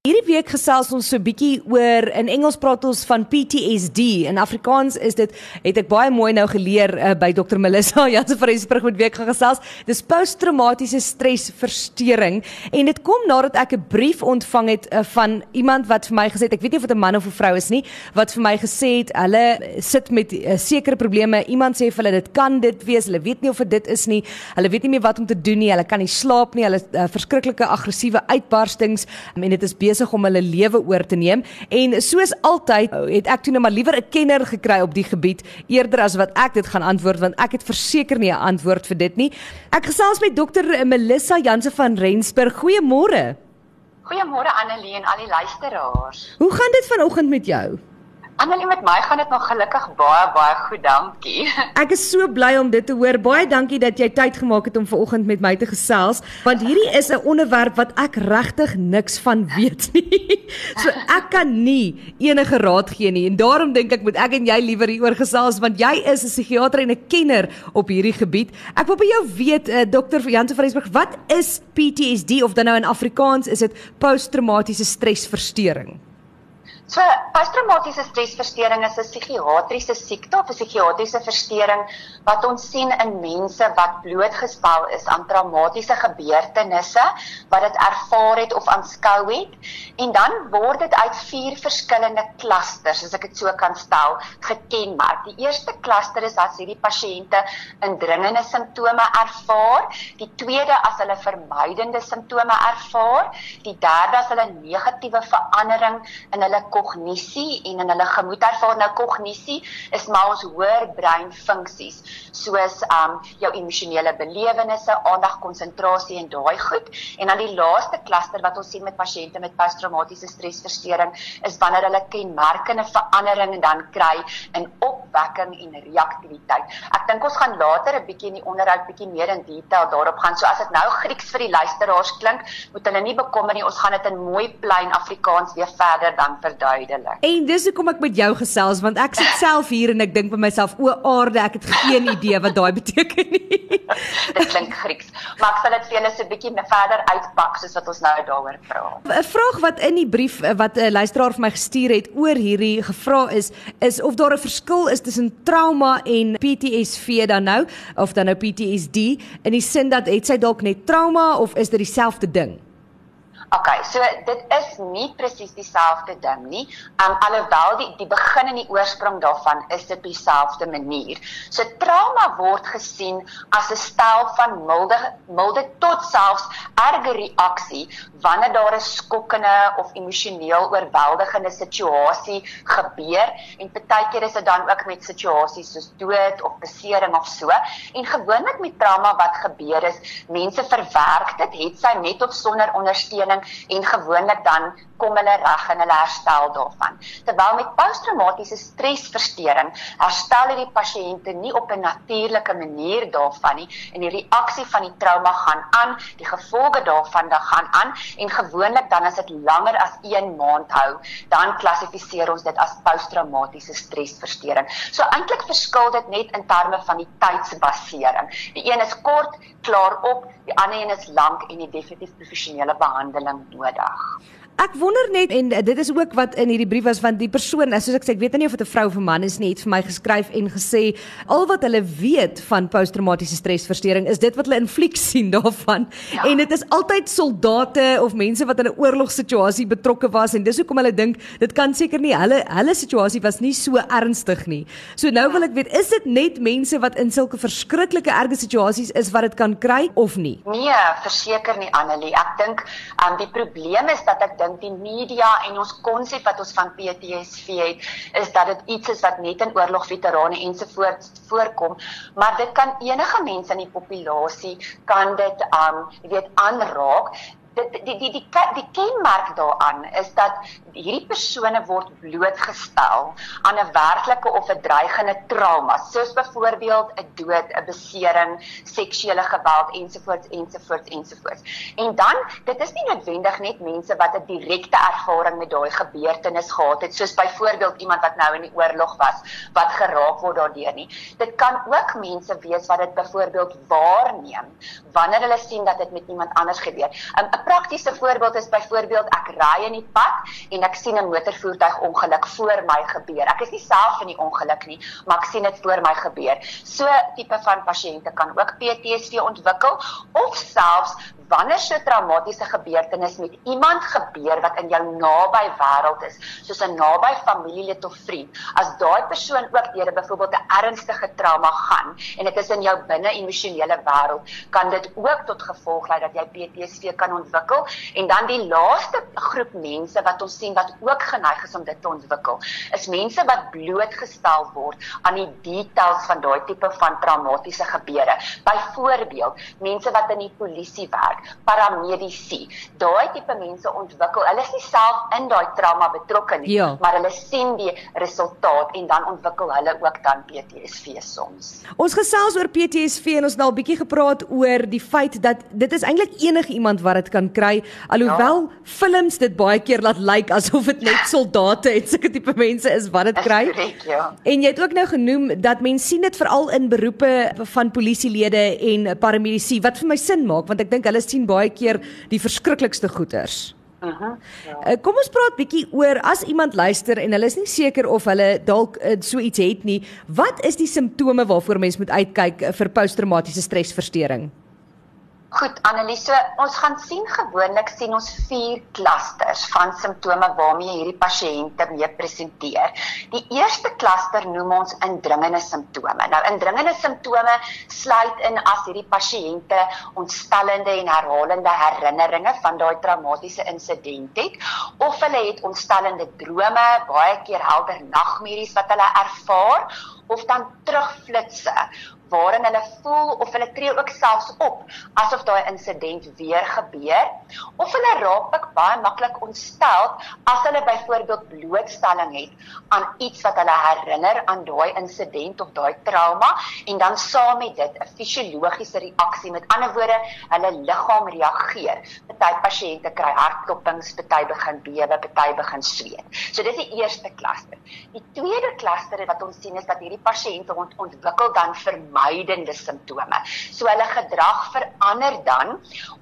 Hierdie week gesels ons so 'n bietjie oor in Engels praat ons van PTSD. In Afrikaans is dit het ek baie mooi nou geleer uh, by Dr Melissa Jansen van Rensburg met week gaan gesels. Dis posttraumatiese stresversteuring en dit kom nadat ek 'n brief ontvang het uh, van iemand wat vir my gesê het, ek weet nie of dit 'n man of 'n vrou is nie, wat vir my gesê het hulle sit met uh, sekere probleme. Iemand sê vir hulle dit kan dit wees, hulle weet nie of dit is nie. Hulle weet nie meer wat om te doen nie. Hulle kan nie slaap nie. Hulle uh, verskriklike aggressiewe uitbarstings en dit is besig om hulle lewe oor te neem en soos altyd het ek toe nou maar liewer 'n kenner gekry op die gebied eerder as wat ek dit gaan antwoord want ek het verseker nie 'n antwoord vir dit nie. Ek gesels met dokter Melissa Jansen van Rensburg. Goeiemôre. Goeiemôre Annelie en al die luisteraars. Hoe gaan dit vanoggend met jou? Annelie met my gaan dit nog gelukkig baie baie goed, dankie. Ek is so bly om dit te hoor. Baie dankie dat jy tyd gemaak het om vanoggend met my te gesels, want hierdie is 'n onderwerp wat ek regtig niks van weet nie. So ek kan nie enige raad gee nie en daarom dink ek moet ek en jy liewer hieroor gesels want jy is 'n psigiater en 'n kenner op hierdie gebied. Ek wil by jou weet, uh, dokter Jansen van Rensburg, wat is PTSD of dan nou in Afrikaans is dit posttraumatiese stresversteuring? So posttraumatiese stresversteuring is 'n psigiatriese siekte of 'n psigiatriese versteuring wat ons sien in mense wat blootgestel is aan traumatiese gebeurtenisse wat dit ervaar het of aanskou het en dan word dit uit vier verskillende klasters as ek dit so kan stel gekenmerk. Die eerste klaster is as hierdie pasiënte indringende simptome ervaar, die tweede as hulle vermydende simptome ervaar, die derde as hulle negatiewe verandering in hulle kognisie en in hulle gemoed ervaar nou kognisie is maar ons hoër breinfunksies soos um jou emosionele belewennisse, aandag, konsentrasie en daai goed. En dan die laaste klaster wat ons sien met pasiënte met posttraumatiese stresversteuring is wanneer hulle kenmerkende veranderinge dan kry in opwekking en reaktiwiteit. Ek dink ons gaan later 'n bietjie in die onderhoud bietjie meer in detail daarop gaan. So as dit nou Grieks vir die luisteraars klink, moet hulle nie bekommer nie. Ons gaan dit in mooi plain Afrikaans weer verder dan verduidelik duidelik. En dis hoekom ek met jou gesels want ek sit self hier en ek dink by myself o aarde ek het geen idee wat daai beteken nie. dit klink Grieks. Maar ek sal dit vir julle so 'n bietjie verder uitpak soos wat ons nou daaroor praat. 'n Vraag wat in die brief eh, wat 'n luisteraar vir my gestuur het oor hierdie gevra is is of daar 'n verskil is tussen trauma en PTSD dan nou of dan nou PTSD in die sin dat het sy dalk net trauma of is dit dieselfde ding? Okay, so dit is nie presies dieselfde ding nie. Um alhoewel die die begin en die oorsprong daarvan is dit dieselfde manier. So trauma word gesien as 'n stel van milde milde tot selfs erge reaksie wanneer daar 'n skokkende of emosioneel oorweldigende situasie gebeur en partykeer is dit dan ook met situasies soos dood of besering of so. En gewoonlik met trauma wat gebeur is, mense verwerk dit, het sy net of sonder ondersteuning en gewoonlik dan kom hulle reg en hulle herstel daarvan. Terwyl met posttraumatiese stresversteuring herstel hierdie pasiënte nie op 'n natuurlike manier daarvan nie en die reaksie van die trauma gaan aan, die gevolge daarvan dan gaan aan en gewoonlik dan as dit langer as 1 maand hou, dan klassifiseer ons dit as posttraumatiese stresversteuring. So eintlik verskil dit net in terme van die tydsbasering. Die een is kort, klaar op, die ander een is lank en die definitief professionele behandeling nodig. Ek wonder net en dit is ook wat in hierdie brief was van die persoon, soos ek sê, ek weet nie of dit 'n vrou of 'n man is nie, het vir my geskryf en gesê al wat hulle weet van posttraumatiese stresversteuring is dit wat hulle in flieks sien daarvan. Ja. En dit is altyd soldate of mense wat in 'n oorlogssituasie betrokke was en dis hoekom hulle dink dit kan seker nie hulle hulle situasie was nie so ernstig nie. So nou wil ek weet, is dit net mense wat in sulke verskriklike erge situasies is wat dit kan kry of nie? Nee, verseker nie Annelie. Ek dink um, die probleem is dat ek dink dink die media en ons konsep wat ons van PTSD het is dat dit iets is wat net in oorlogveterane ensovoorts voorkom, maar dit kan enige mens in die populasie kan dit um jy weet aanraak dit die die die die kenmerk daaraan is dat hierdie persone word blootgestel aan 'n werklike of 'n dreigende trauma, soos byvoorbeeld 'n dood, 'n besering, seksuele geweld ensovoorts ensovoorts ensovoorts. En dan, dit is nie noodwendig net mense wat 'n direkte ervaring met daai gebeurtenis gehad het, soos byvoorbeeld iemand wat nou in die oorlog was wat geraak word daardeur nie. Dit kan ook mense wees wat dit byvoorbeeld waarneem wanneer hulle sien dat dit met iemand anders gebeur. 'n 'n praktiese voorbeeld is byvoorbeeld ek ry in die pad en ek sien 'n motorvoertuig ongeluk voor my gebeur. Ek is nie self in die ongeluk nie, maar ek sien dit voor my gebeur. So tipe van pasiënte kan ook PTSD ontwikkel of selfs wanneer so 'n traumatiese gebeurtenis met iemand gebeur wat in jou naby wêreld is, soos 'n naby familielid of vriend, as daai persoon ook deur 'n byvoorbeeld 'n ernstige trauma gaan en dit is in jou binne emosionele wêreld, kan dit ook tot gevolg lei dat jy PTSD kan ontwikkel en dan die laaste groep mense wat ons sien wat ook geneig is om dit te ontwikkel, is mense wat blootgestel word aan die details van daai tipe van traumatiese gebeure. Byvoorbeeld, mense wat in die polisie werk, paramedici. Daai tipe mense ontwikkel, hulle is nie self in daai trauma betrokke nie, ja. maar hulle sien die resultaat en dan ontwikkel hulle ook dan PTSD soms. Ons gesels oor PTSD en ons het 'n bietjie gepraat oor die feit dat dit is eintlik enige iemand wat dit kan kry, alhoewel ja. films dit baie keer laat lyk like asof dit net soldate en sulke tipe mense is wat dit kry. Correct, ja. En jy het ook nou genoem dat mense sien dit veral in beroepe van polisielede en paramedici wat vir my sin maak want ek dink hulle sien baie keer die verskriklikste goeters. Uh -huh, ja. Kom ons praat bietjie oor as iemand luister en hulle is nie seker of hulle dalk uh, so iets het nie. Wat is die simptome waarvoor mens moet uitkyk uh, vir posttraumatiese stresversteuring? Goed, Annelise, ons gaan sien gewoonlik sien ons vier klasters van simptome waarmee hierdie pasiënte mee presenteer. Die eerste klaster noem ons indringende simptome. Nou indringende simptome sluit in as hierdie pasiënte ontstellende en herhalende herinneringe van daai traumatiese insident het of hulle het ontstellende drome, baie keer helder nagmerries wat hulle ervaar of dan terugflitsse waarin hulle voel of hulle tree ook selfs op asof daai insident weer gebeur of hulle raak ook baie maklik ontstel as hulle byvoorbeeld blootstelling het aan iets wat hulle herinner aan daai insident of daai trauma en dan saam met dit 'n fisiologiese reaksie. Met ander woorde hulle liggaam reageer. Party pasiënte kry hartklopings party begin bewe party begin sweet. So dis die eerste klaster die tweede klaster wat ons sien is dat hierdie pasiënte ont ontwikkel dan vermydende simptome. So hulle gedrag verander dan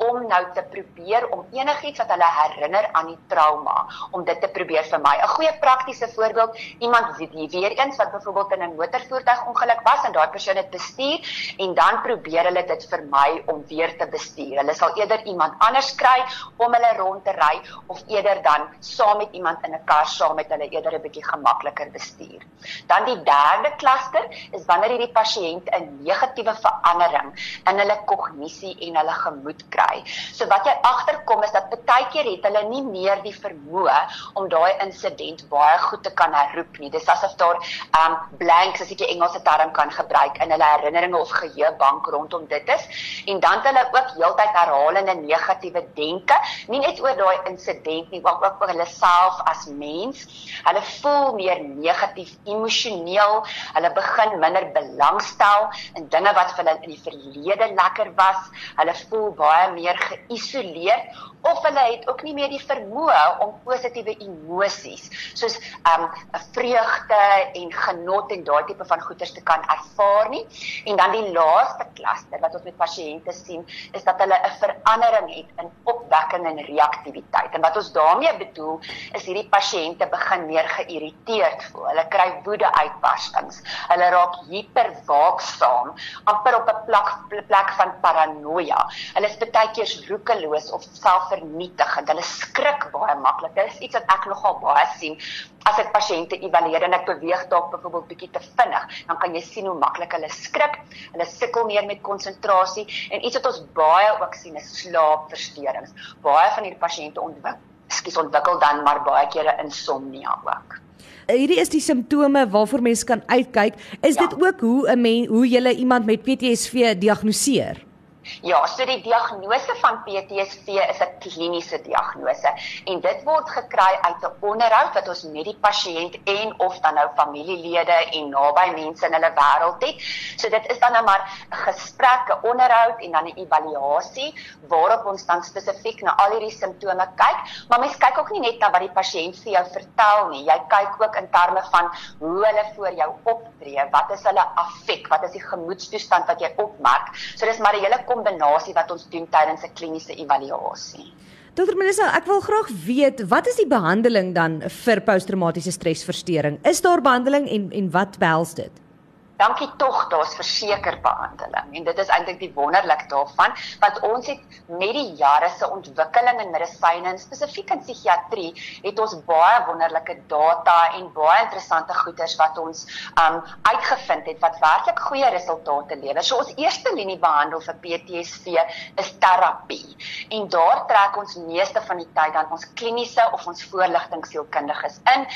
om nou te probeer om enigiets wat hulle herinner aan die trauma om dit te probeer vermy. 'n Goeie praktiese voorbeeld, iemand wie weer eens wat byvoorbeeld in 'n motorvoertuig ongeluk was en daai persoon het bestuur en dan probeer hulle dit vermy om weer te bestuur. Hulle sal eerder iemand anders kry om hulle rond te ry of eerder dan saam met iemand in 'n kar saam met hulle eerder 'n bietjie gemakliker bestuur. Dan die derde klaster is wanneer hierdie pasiënt 'n negatiewe verandering in hulle kognisie en hulle gemoed kry. So wat jy agterkom is dat baie keer het hulle nie meer die vermoë om daai insident baie goed te kan herroep nie. Dis asof daar um blanks as ek die Engelse term kan gebruik in hulle herinneringe of geheuebank rondom dit is. En dan het hulle ook heeltyd herhalende negatiewe denke, nie net oor daai insident nie, maar ook oor hulle self as mens. Hulle voel meer negatief emosioneel. Hulle begin minder belangstel in dinge wat vir hulle in die verlede lekker was. Hulle voel baie meer geïsoleer of hulle het ook nie meer die vermoë om positiewe emosies soos um 'n vreugde en genot en daai tipe van goeders te kan ervaar nie. En dan die laaste klaster wat ons met pasiënte sien, is dat hulle 'n verandering het in opwekking en reaktiwiteit. En wat ons daarmee bedoel, is hierdie pasiënte begin meer geïrriteerd voel. Hulle kry woede uitbarstings. Hulle raak hiperwaaksaam, amper op 'n plek plek van paranoia. Hulle is baie keer roekeloos of selfvernietigend. Hulle skrik baie maklik. Dit is iets wat ek nogal baie sien as ek pasiënte evalueer en ek beweeg dalk byvoorbeeld bietjie te vinnig, dan kan jy sien hoe maklik hulle skrik. Hulle sukkel meer met konsentrasie en iets wat ons baie ook sien is slaapversteurings. Baie van hierdie pasiënte ontwikkel skies ontwikkel dan maar baie kere insomnia ook. Hierdie is die simptome waarvoor mense kan uitkyk. Is ja. dit ook hoe 'n mens hoe jy iemand met PTSD diagnoseer? Ja, so die diagnose van PTSD is 'n kliniese diagnose en dit word gekry uit 'n onderhoud wat ons met die pasiënt en of dan nou familielede en naby mense in hulle wêreld het. So dit is dan nou maar 'n gesprek, 'n onderhoud en dan 'n evaluasie waarop ons dan spesifiek na al hierdie simptome kyk, maar mens kyk ook nie net na wat die pasiënt vir jou vertel nie. Jy kyk ook in terme van hoe hulle voor jou optree, wat is hulle affek, wat is die gemoedstoestand wat jy opmerk. So dis maar 'n hele kombinasie wat ons doen tydens 'n kliniese evaluasie. Dokter Melissa, ek wil graag weet, wat is die behandeling dan vir posttraumatiese stresversteuring? Is daar behandeling en en wat behels dit? Dankie tog daar's verseker behandeling en dit is eintlik die wonderlik daarvan want ons het met die jare se ontwikkeling in medisyne en spesifiek in psigiatrie het ons baie wonderlike data en baie interessante goeders wat ons um uitgevind het wat werklik goeie resultate lewer. So ons eerste linie behandel vir PTSD is terapie. En daar trek ons meeste van die tyd dan ons kliniese of ons voorligtingsielkundiges in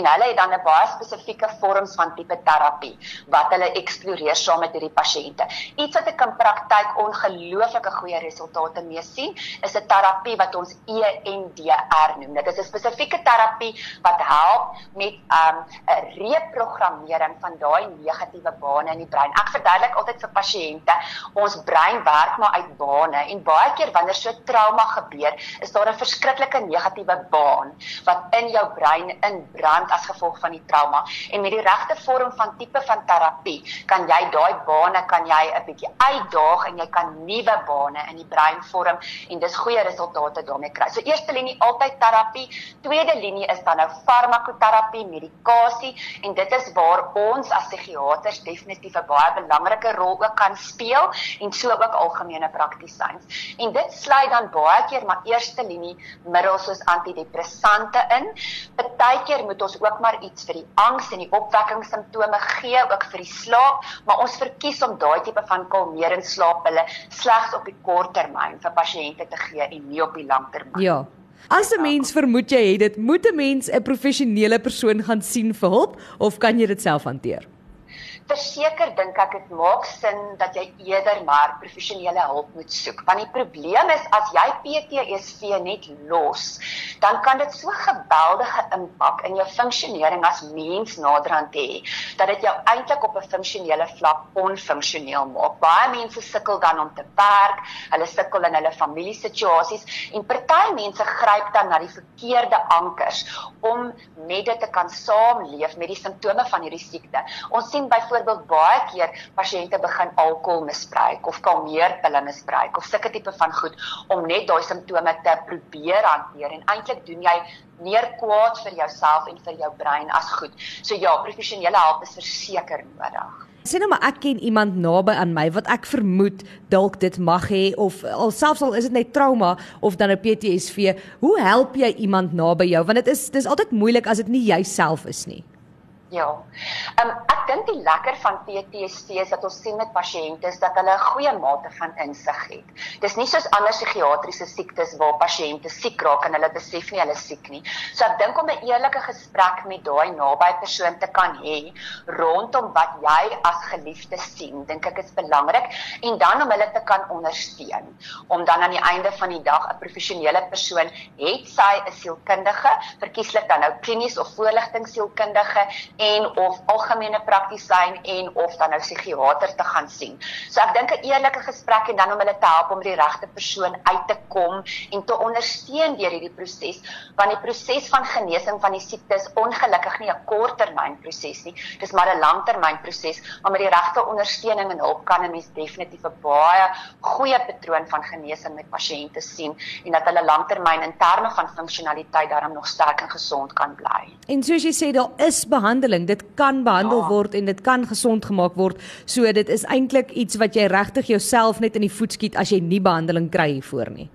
en hulle het dan 'n baie spesifieke vorms van tipe terapie wat hulle eksploreer saam met hierdie pasiënte. Iets wat ek in praktyk ongelooflike goeie resultate mee sien, is 'n terapie wat ons EMDR noem. Dit is 'n spesifieke terapie wat help met 'n um, reprogrammering van daai negatiewe bane in die brein. Ek verduidelik altyd vir pasiënte, ons brein werk maar uit bane en baie keer wanneer so trauma gebeur, is daar 'n verskriklike negatiewe baan wat in jou brein inbrand as gevolg van die trauma. En met die regte vorm van tipe van terapie terapie kan jy daai bane kan jy 'n bietjie uitdaag en jy kan nuwe bane in die brein vorm en dis goeie resultate daarmee kry. So eerste linie altyd terapie, tweede linie is dan nou farmakoterapie, medikasie en dit is waar ons as psigiaters definitief 'n baie belangrike rol ook kan speel en so ook algemene praktisyns. En dit sluit dan baie keer maar eerste linie middels soos antidepressante in. Partykeer moet ons ook maar iets vir die angs en die opwekking simptome gee, ook vir die slaap, maar ons verkies om daai tipe van kalmerende slaappille slegs op die kort termyn vir pasiënte te gee en nie op die lang termyn. Ja. As 'n mens vermoed jy het dit, moet 'n mens 'n professionele persoon gaan sien vir hulp of kan jy dit self hanteer? Verseker dink ek dit maak sin dat jy eerder maar professionele hulp moet soek. Want die probleem is as jy PTSD net los, dan kan dit so geweldige impak in jou funksionering as mens naderhand hê dat dit jou eintlik op 'n funksionele vlak onfunksioneel maak. Baie mense sukkel dan om te werk, hulle sukkel in hulle familiesituasies en party mense gryp dan na die verkeerde ankers om met dit te kan saamleef met die simptome van hierdie siekte. Ons sien byvoorbeeld byvoorbeeld baie keer pasiënte begin alkohol misbruik of kalmeerpille misbruik of sulke tipe van goed om net daai simptome te probeer hanteer en eintlik doen jy meer kwaad vir jouself en vir jou brein as goed. So ja, professionele hulp is verseker nodig. Sien nou maar ek ken iemand naby aan my wat ek vermoed dalk dit mag hê of alselfs al is dit net trauma of dan 'n PTSD. Hoe help jy iemand naby jou want dit is dis altyd moeilik as dit nie jouself is nie. Ja. Ehm um, ek dink die lekker van PTSD is dat ons sien met pasiënte is dat hulle 'n goeie mate van insig het. Dis nie soos ander psigiatriese siektes waar pasiënte siek raak en hulle besef nie hulle siek nie. So ek dink om 'n eerlike gesprek met daai naby persoon te kan hê rondom wat jy as geliefde sien, dink ek is belangrik en dan om hulle te kan ondersteun. Om dan aan die einde van die dag 'n professionele persoon, het sy 'n sielkundige, verkieslik dan nou klinies of voorligtingsielkundige en of algemene praktisyn en of dan nou psigiater te gaan sien. So ek dink 'n eerlike gesprek en dan om hulle te help om die regte persoon uit te kom en te ondersteun deur hierdie proses, want die proses van genesing van die siekte is ongelukkig nie 'n korttermyn proses nie. Dis maar 'n langtermyn proses, maar met die regte ondersteuning en hulp kan 'n mens definitief 'n baie goeie patroon van genesing met pasiënte sien en dat hulle langtermyn in terme van funksionaliteit daarom nog sterk en gesond kan bly. En soos jy sê, daar is behandeling behandeling. Dit kan behandel ja. word en dit kan gesond gemaak word. So dit is eintlik iets wat jy regtig jouself net in die voet skiet as jy nie behandeling kry hiervoor nie.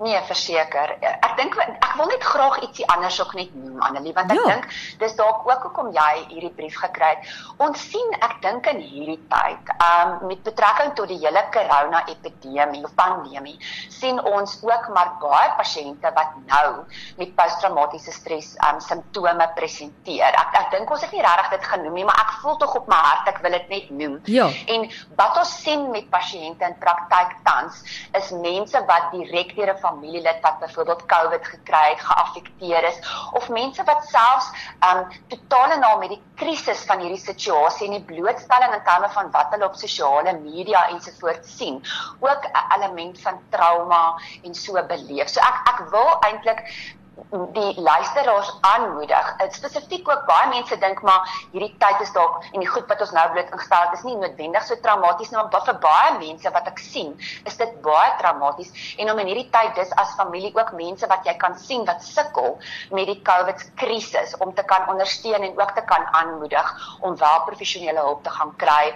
Nee, verseker. Ek dink ek wil net graag ietsie anders ook net noem Annelie want ek ja. dink dis dalk ook hoekom jy hierdie brief gekry het. Ons sien ek dink in hierdie tyd, ehm um, met betrekking tot die hele corona epidemie of pandemie, sien ons ook maar baie pasiënte wat nou met posttraumatiese stres ehm um, simptome presenteer. Ek ek dink ons het nie regtig dit genoem nie, maar ek voel tog op my hart ek wil dit net noem. Ja. En wat ons sien met pasiënte in praktyk tans is mense wat direk deur 'n familielid wat byvoorbeeld COVID gekry het, geaffekteer is of mense wat selfs um totaal en al met die krisis van hierdie situasie en die blootstelling in terme van wat hulle op sosiale media ensovoorts sien, ook 'n element van trauma en so beleef. So ek ek wil eintlik die luisteraars aanmoedig. Dit spesifiek ook baie mense dink maar hierdie tyd is dalk en die goed wat ons nou bloot ingestel het is nie noodwendig so traumaties nie, maar vir baie mense wat ek sien, is dit baie traumaties en om in hierdie tyd dis as familie ook mense wat jy kan sien wat sukkel met die COVID krisis om te kan ondersteun en ook te kan aanmoedig om wel professionele hulp te gaan kry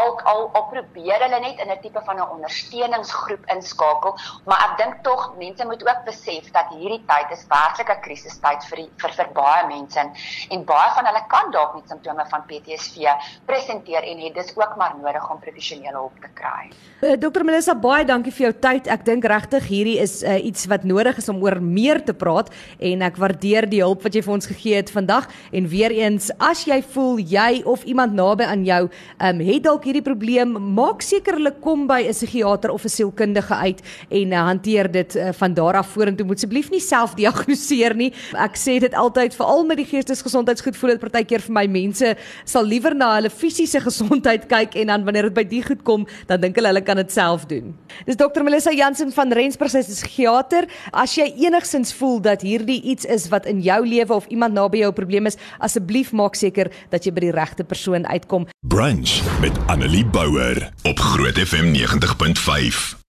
al al al probeer hulle net in 'n tipe van 'n ondersteuningsgroep inskakel, maar ek dink tog mense moet ook besef dat hierdie tyd is werklik 'n krisistyd vir die, vir vir baie mense en, en baie van hulle kan dalk met simptome van PTSD presenteer en het dis ook maar nodig om professionele hulp te kry. Uh, eh, Dr Melissa, baie dankie vir jou tyd. Ek dink regtig hierdie is uh, iets wat nodig is om oor meer te praat en ek waardeer die hulp wat jy vir ons gegee het vandag en weer eens as jy voel jy of iemand naby aan jou um, het dalk hierdie probleem, maak seker hulle kom by 'n psigiater of 'n sielkundige uit en uh, hanteer dit uh, van daar af vorentoe. Moet asseblief nie self diagnoseer nie. Ek sê dit altyd veral met die geestesgesondheidsgoed voel dit partykeer vir my mense sal liewer na hulle fisiese gesondheid kyk en dan wanneer dit by die goed kom, dan dink hulle hulle kan dit self doen. Dis Dr Melissa Jansen van Rensburg, sy is psigiater. As jy enigsins voel dat hierdie iets is wat in jou lewe of iemand naby jou 'n probleem is, asseblief maak seker dat jy by die regte persoon uitkom. Brunch met Annelie Bouwer op Groot FM 90.5.